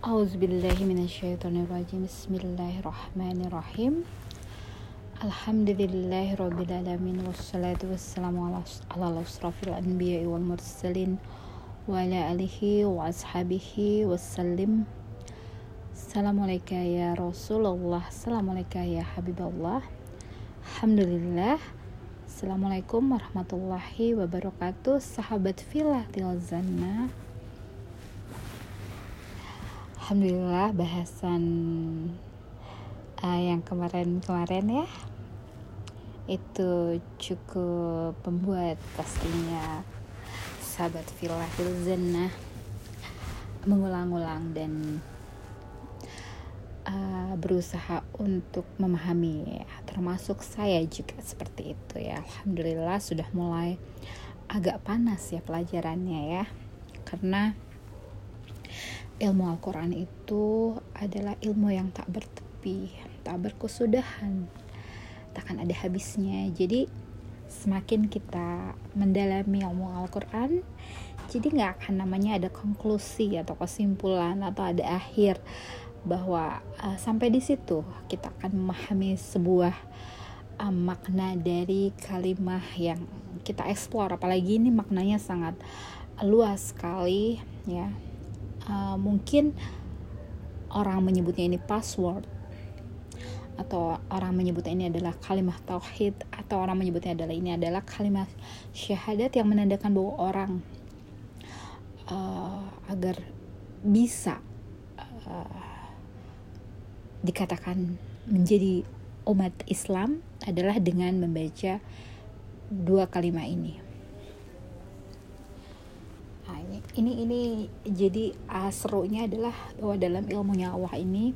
Auzubillahiminasyaitonirrajim Bismillahirrahmanirrahim. Alhamdulillahirrabbilalamin Wassalatu wassalamu ala, asrafil anbiya wal mursalin Wa ala alihi wa ashabihi wassalim. Assalamualaikum ya Rasulullah. Assalamualaikum ya Habibullah. Alhamdulillah. Assalamualaikum warahmatullahi wabarakatuh. Sahabat filah tilzanna Alhamdulillah bahasan uh, yang kemarin-kemarin ya itu cukup membuat pastinya sahabat filah filzana mengulang-ulang dan uh, berusaha untuk memahami termasuk saya juga seperti itu ya. Alhamdulillah sudah mulai agak panas ya pelajarannya ya karena ilmu Al-Quran itu adalah ilmu yang tak bertepi, tak berkesudahan, takkan ada habisnya. Jadi semakin kita mendalami ilmu Al-Quran, jadi nggak akan namanya ada konklusi atau kesimpulan atau ada akhir bahwa uh, sampai di situ kita akan memahami sebuah uh, makna dari kalimat yang kita eksplor. Apalagi ini maknanya sangat luas sekali ya uh, mungkin orang menyebutnya ini password. Atau orang menyebutnya ini adalah kalimat tauhid. Atau orang menyebutnya adalah ini adalah kalimat syahadat yang menandakan bahwa orang uh, agar bisa uh, dikatakan menjadi umat Islam adalah dengan membaca dua kalimat ini ini ini jadi uh, serunya adalah bahwa dalam ilmunya Allah ini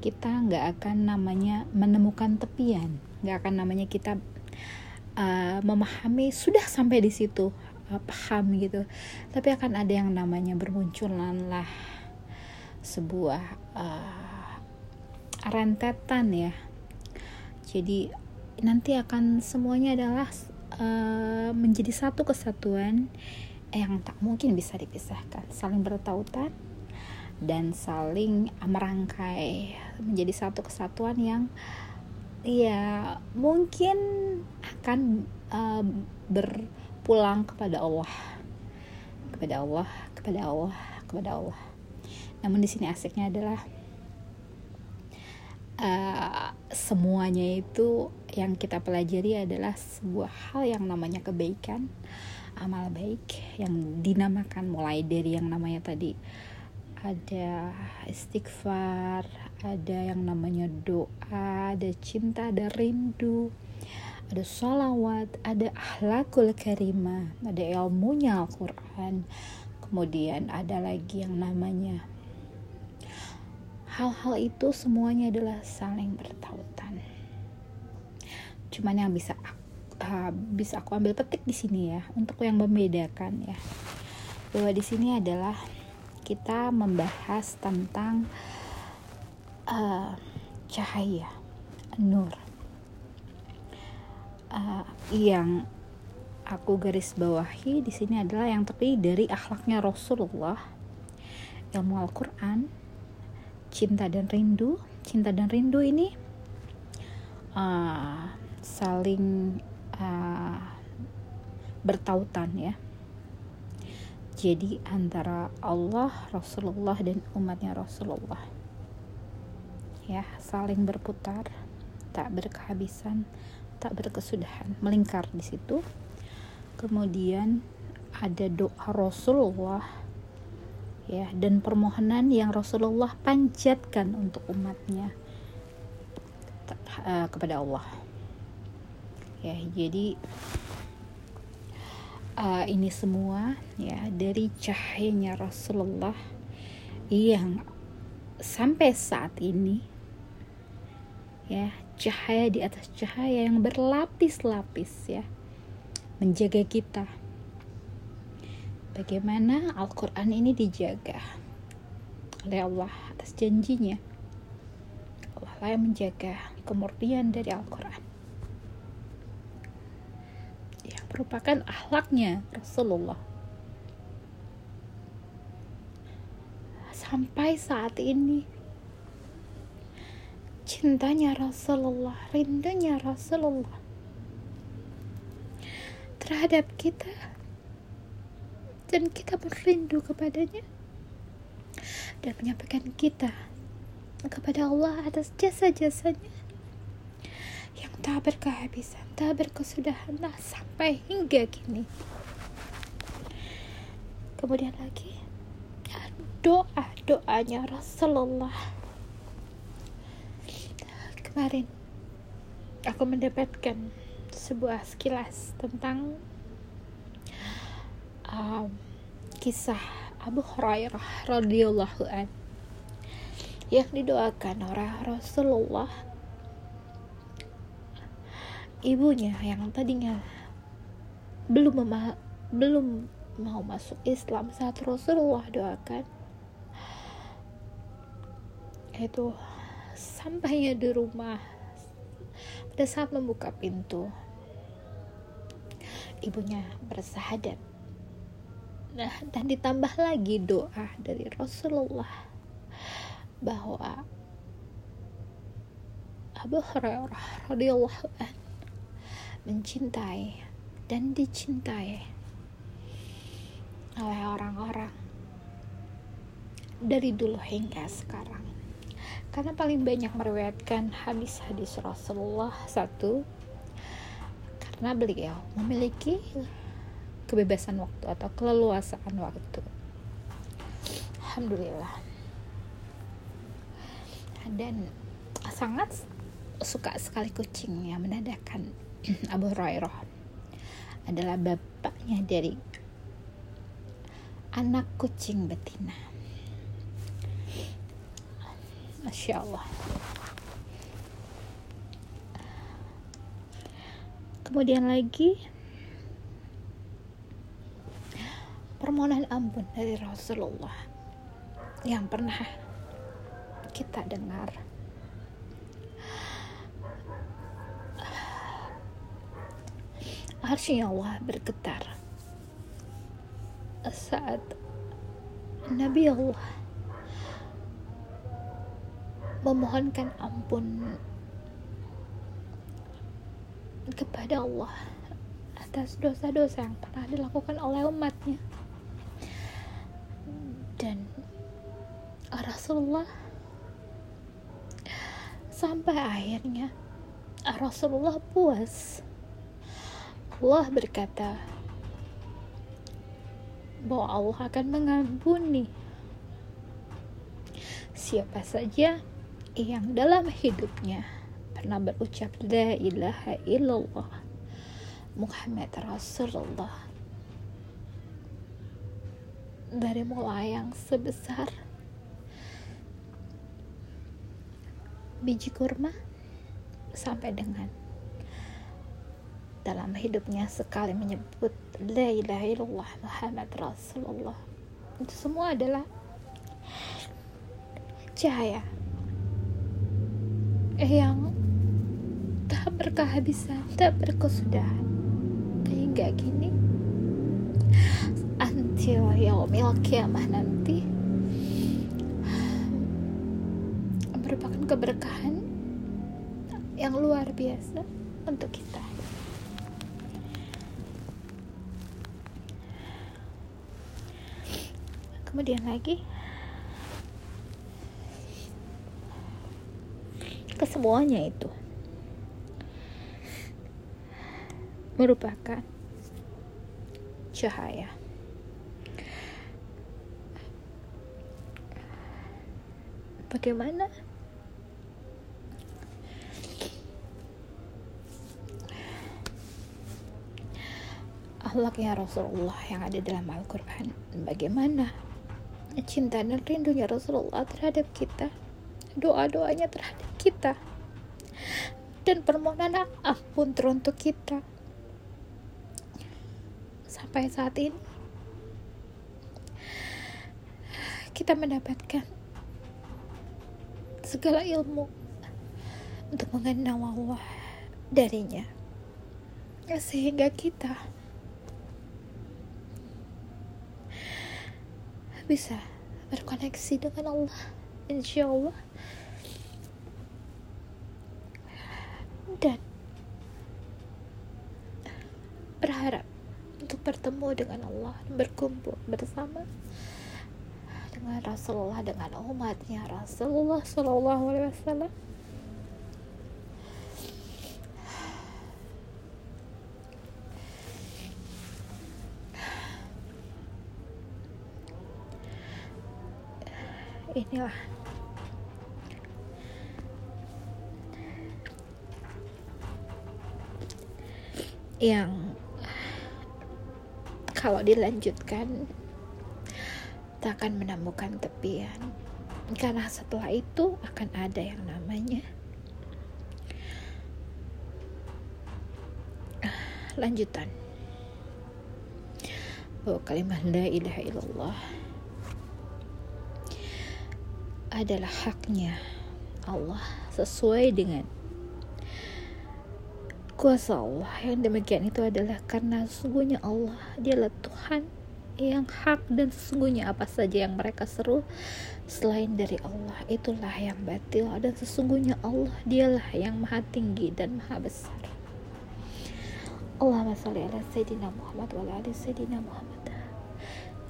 kita nggak akan namanya menemukan tepian. Nggak akan namanya kita uh, memahami sudah sampai di situ uh, paham gitu. Tapi akan ada yang namanya bermunculan lah sebuah uh, rentetan ya. Jadi nanti akan semuanya adalah uh, menjadi satu kesatuan yang tak mungkin bisa dipisahkan, saling bertautan dan saling merangkai. Menjadi satu kesatuan yang ya mungkin akan uh, berpulang kepada Allah, kepada Allah, kepada Allah, kepada Allah. Namun di sini asiknya adalah uh, semuanya itu yang kita pelajari adalah sebuah hal yang namanya kebaikan amal baik yang dinamakan mulai dari yang namanya tadi ada istighfar, ada yang namanya doa, ada cinta, ada rindu, ada salawat, ada akhlakul karimah, ada ilmunya Al-Quran, kemudian ada lagi yang namanya hal-hal itu semuanya adalah saling bertautan. Cuman yang bisa aku uh, bisa aku ambil petik di sini ya untuk yang membedakan ya. Bahwa di sini adalah kita membahas tentang uh, cahaya nur. Uh, yang aku garis bawahi di sini adalah yang terdiri dari akhlaknya Rasulullah ilmu Al-Quran cinta dan rindu. Cinta dan rindu ini uh, saling uh, bertautan ya. Jadi antara Allah Rasulullah dan umatnya Rasulullah. Ya saling berputar tak berkehabisan tak berkesudahan. Melingkar di situ. Kemudian ada doa Rasulullah ya dan permohonan yang Rasulullah panjatkan untuk umatnya uh, kepada Allah ya jadi uh, ini semua ya dari cahayanya Rasulullah yang sampai saat ini ya cahaya di atas cahaya yang berlapis-lapis ya menjaga kita. Bagaimana Al-Quran ini dijaga oleh Allah atas janjinya. Allah lah yang menjaga kemurnian dari Al-Quran merupakan akhlaknya Rasulullah. Sampai saat ini cintanya Rasulullah rindunya Rasulullah terhadap kita dan kita merindu kepadanya dan menyampaikan kita kepada Allah atas jasa-jasanya yang tak berkehabisan, tak berkesudahan nah, sampai hingga kini. Kemudian lagi doa doanya Rasulullah kemarin aku mendapatkan sebuah sekilas tentang um, kisah Abu Hurairah radhiyallahu an yang didoakan oleh Rasulullah ibunya yang tadinya belum belum mau masuk Islam saat Rasulullah doakan itu sampainya di rumah pada saat membuka pintu ibunya bersahadat. Nah dan ditambah lagi doa dari Rasulullah bahwa Abu Hurairah radhiyallahu anhu mencintai dan dicintai oleh orang-orang dari dulu hingga sekarang. Karena paling banyak meriwayatkan hadis-hadis Rasulullah satu karena beliau memiliki kebebasan waktu atau keleluasaan waktu. Alhamdulillah. Dan sangat suka sekali kucing yang menandakan Abu Hurairah adalah bapaknya dari anak kucing betina. Masya Allah. Kemudian lagi permohonan ampun dari Rasulullah yang pernah kita dengar arsy Allah bergetar. Saat Nabi Allah memohonkan ampun kepada Allah atas dosa-dosa yang pernah dilakukan oleh umatnya. Dan Rasulullah sampai akhirnya Rasulullah puas Allah berkata bahwa Allah akan mengampuni. Siapa saja yang dalam hidupnya pernah berucap la ilaha illallah Muhammad Rasulullah dari mulai yang sebesar biji kurma sampai dengan dalam hidupnya sekali menyebut la ilaha illallah Muhammad Rasulullah. Itu semua adalah cahaya yang tak berkehabisan tak berkesudahan. Hingga kini until yaumil kiamah nanti merupakan keberkahan yang luar biasa untuk kita kemudian lagi. Kesemuanya itu merupakan cahaya. Bagaimana akhlaknya Rasulullah yang ada dalam Al-Quran? Bagaimana cinta dan rindunya Rasulullah terhadap kita. Doa-doanya terhadap kita. Dan permohonan ampun teruntuk kita. Sampai saat ini kita mendapatkan segala ilmu untuk mengenal Allah darinya. Sehingga kita bisa berkoneksi dengan Allah insya Allah dan berharap untuk bertemu dengan Allah berkumpul bersama dengan Rasulullah dengan umatnya Rasulullah Shallallahu Alaihi Wasallam inilah. Yang kalau dilanjutkan tak akan menemukan tepian. Karena setelah itu akan ada yang namanya lanjutan. Bahwa kalimat la ilaha illallah adalah haknya Allah sesuai dengan kuasa Allah. Yang demikian itu adalah karena sungguhnya Allah dialah Tuhan yang hak dan sesungguhnya apa saja yang mereka seru selain dari Allah itulah yang batil. Dan sesungguhnya Allah dialah yang maha tinggi dan maha besar. Allahumma salli ala Sayyidina Muhammad wa ala Sayyidina Muhammad.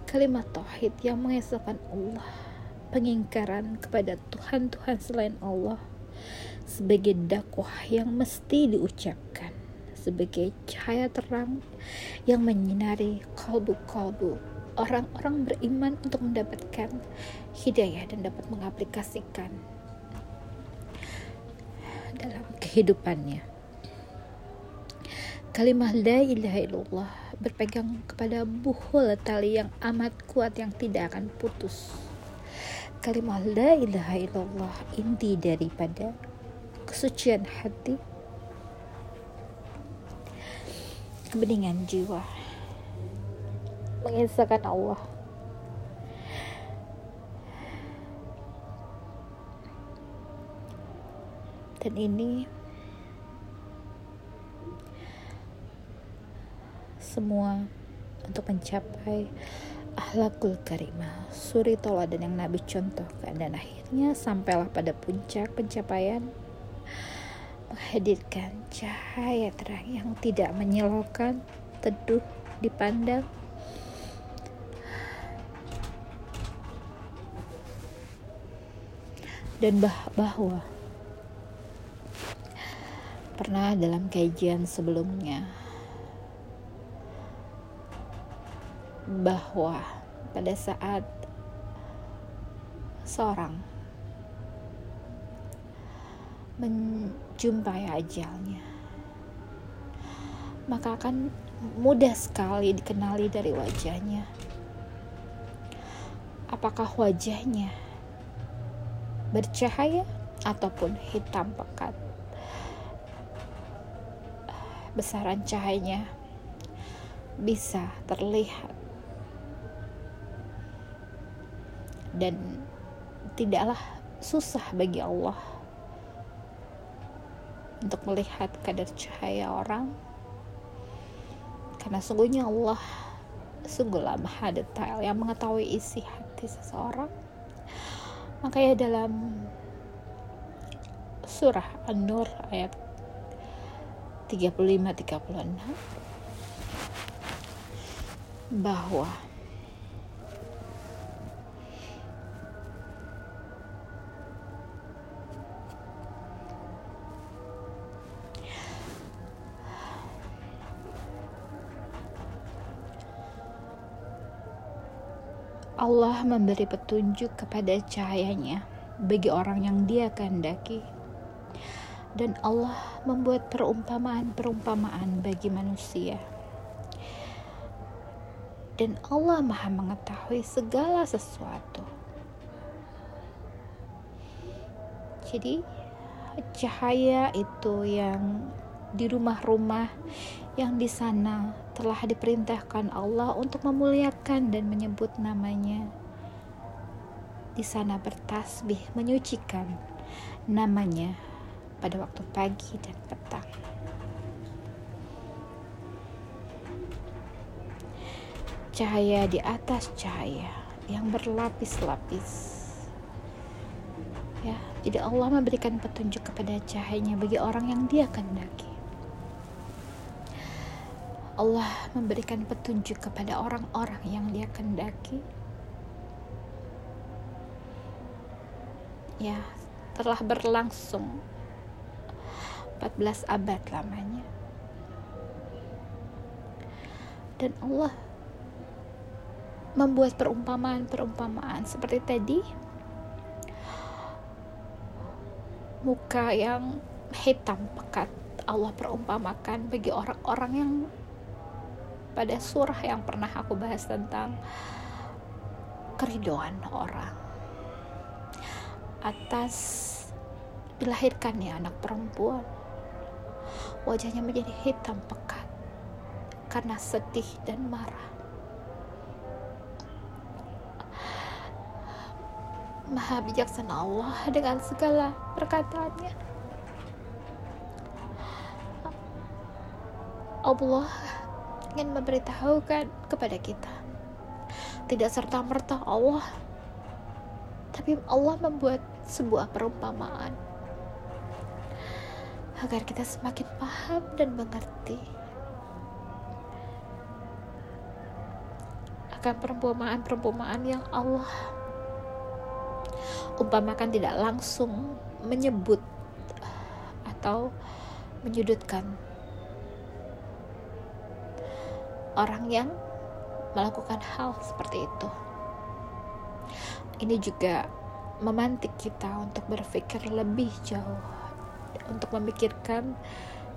Kalimat tauhid yang mengesahkan Allah pengingkaran kepada Tuhan-Tuhan selain Allah sebagai dakwah yang mesti diucapkan sebagai cahaya terang yang menyinari kalbu-kalbu orang-orang beriman untuk mendapatkan hidayah dan dapat mengaplikasikan dalam kehidupannya. Kalimat la ilaha illallah berpegang kepada buhul tali yang amat kuat yang tidak akan putus kalimat la ilaha illallah inti daripada kesucian hati. Kebeningan jiwa. Mengisahkan Allah. Dan ini semua untuk mencapai ahlakul karimah suri toladan yang Nabi contohkan. Dan akhirnya sampailah pada puncak pencapaian. Menghadirkan cahaya terang yang tidak menyilaukan teduh dipandang. Dan bah bahwa pernah dalam kajian sebelumnya bahwa pada saat seorang menjumpai ajalnya maka akan mudah sekali dikenali dari wajahnya. Apakah wajahnya bercahaya ataupun hitam pekat? Besaran cahayanya bisa terlihat dan tidaklah susah bagi Allah untuk melihat kadar cahaya orang. Karena sungguhnya Allah sungguhlah maha detail yang mengetahui isi hati seseorang. Makanya dalam surah An-Nur ayat 35-36 bahwa Allah memberi petunjuk kepada cahayanya bagi orang yang dia kehendaki. Dan Allah membuat perumpamaan-perumpamaan bagi manusia. Dan Allah maha mengetahui segala sesuatu. Jadi cahaya itu yang di rumah-rumah yang di sana telah diperintahkan Allah untuk memuliakan dan menyebut namanya. Di sana bertasbih menyucikan namanya pada waktu pagi dan petang. Cahaya di atas cahaya yang berlapis-lapis ya jadi Allah memberikan petunjuk kepada cahayanya bagi orang yang dia kehendaki Allah memberikan petunjuk kepada orang-orang yang dia kehendaki ya telah berlangsung 14 abad lamanya. Dan Allah membuat perumpamaan-perumpamaan seperti tadi. Muka yang hitam pekat Allah perumpamakan bagi orang-orang yang pada surah yang pernah aku bahas tentang keridoan orang atas dilahirkannya anak perempuan wajahnya menjadi hitam pekat karena sedih dan marah Maha bijaksana Allah dengan segala perkataannya. Allah ingin memberitahukan kepada kita. Tidak serta merta Allah tapi Allah membuat sebuah perumpamaan. Agar kita semakin paham dan mengerti akan perumpamaan-perumpamaan yang Allah umpamakan tidak langsung menyebut atau menyudutkan orang yang melakukan hal seperti itu. Ini juga memantik kita untuk berpikir lebih jauh, untuk memikirkan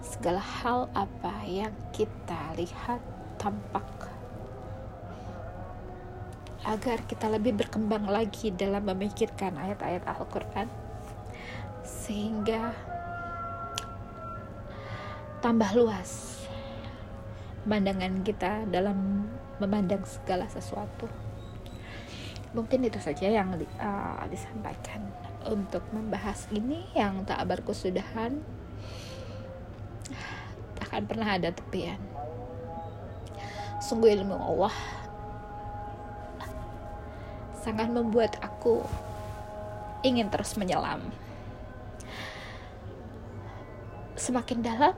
segala hal apa yang kita lihat tampak agar kita lebih berkembang lagi dalam memikirkan ayat-ayat Al-Quran sehingga tambah luas pandangan kita dalam memandang segala sesuatu. Mungkin itu saja yang uh, disampaikan untuk membahas ini yang tak berkesudahan. Akan pernah ada tepian. Sungguh ilmu Allah sangat membuat aku ingin terus menyelam. Semakin dalam,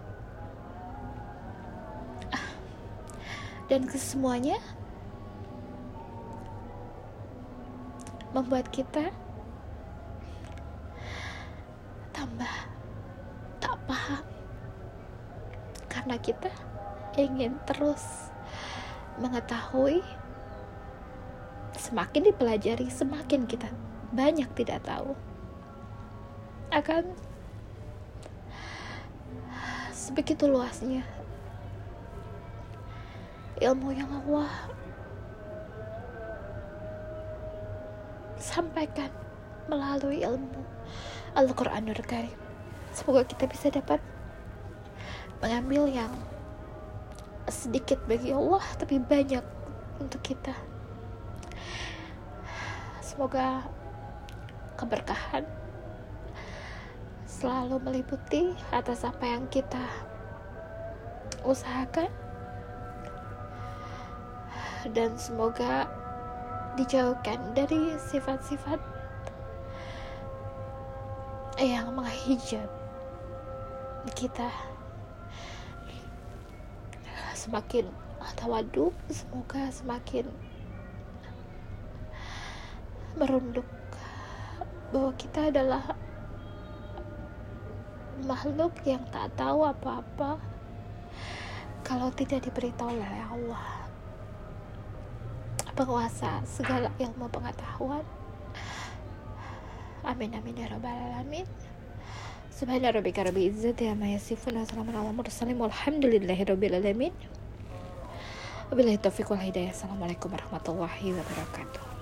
dan kesemuanya membuat kita tambah tak paham. Karena kita ingin terus mengetahui semakin dipelajari semakin kita banyak tidak tahu. Akan sebegitu luasnya ilmu yang Allah sampaikan melalui ilmu Al-Quranul Karim. Semoga kita bisa dapat mengambil yang sedikit bagi Allah tapi banyak untuk kita. Semoga keberkahan selalu meliputi atas apa yang kita usahakan dan semoga dijauhkan dari sifat-sifat yang menghijab kita. Semakin tawadu semoga semakin merunduk bahwa kita adalah makhluk yang tak tahu apa-apa kalau tidak diberitahu oleh Allah penguasa segala ilmu pengetahuan. Amin amin ya rabbal alamin. Subhana rabbika rabbil izzati amma yasifun wa salamun ala mursalin. Walhamdulillahi rabbil alamin. Wabillahi taufiq wal hidayah. Assalamualaikum warahmatullahi wabarakatuh